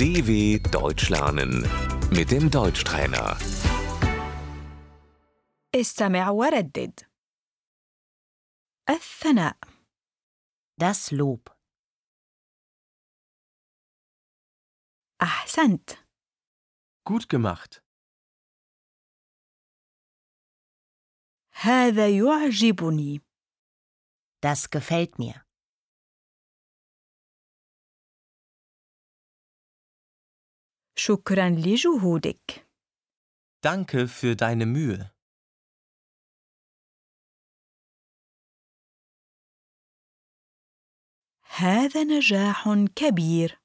DW Deutsch lernen mit dem Deutschtrainer. استمع وردد الثناء Das Lob. أحسنت Gut gemacht. هذا يعجبني Das gefällt mir. شكرا لجهودك Danke für deine Mühe. هذا نجاح كبير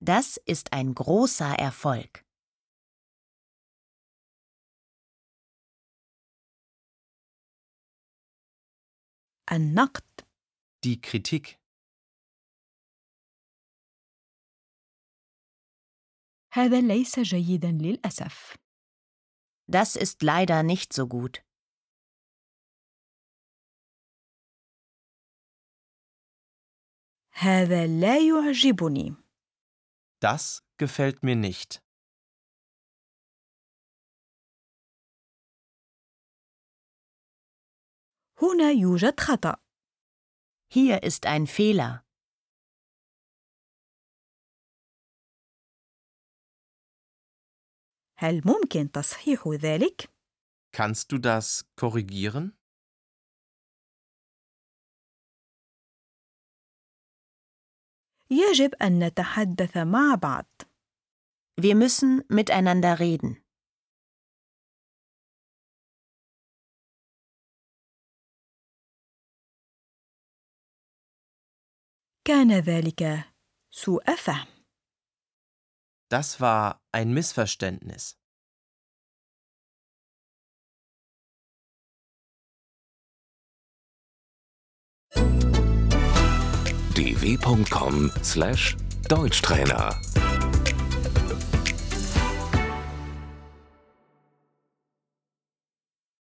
Das ist ein großer Erfolg. النقد Die Kritik. هذا ليس جيدا للأسف Das ist leider nicht so gut. هذا لا يعجبني Das gefällt mir nicht. هنا يوجد خطأ Hier ist ein Fehler. هل ممكن تصحيح ذلك؟ Kannst du das korrigieren? يجب أن نتحدث مع بعض Wir müssen miteinander reden. كان ذلك سوء فهم Das war ein Missverständnis. dw.com/deutschtrainer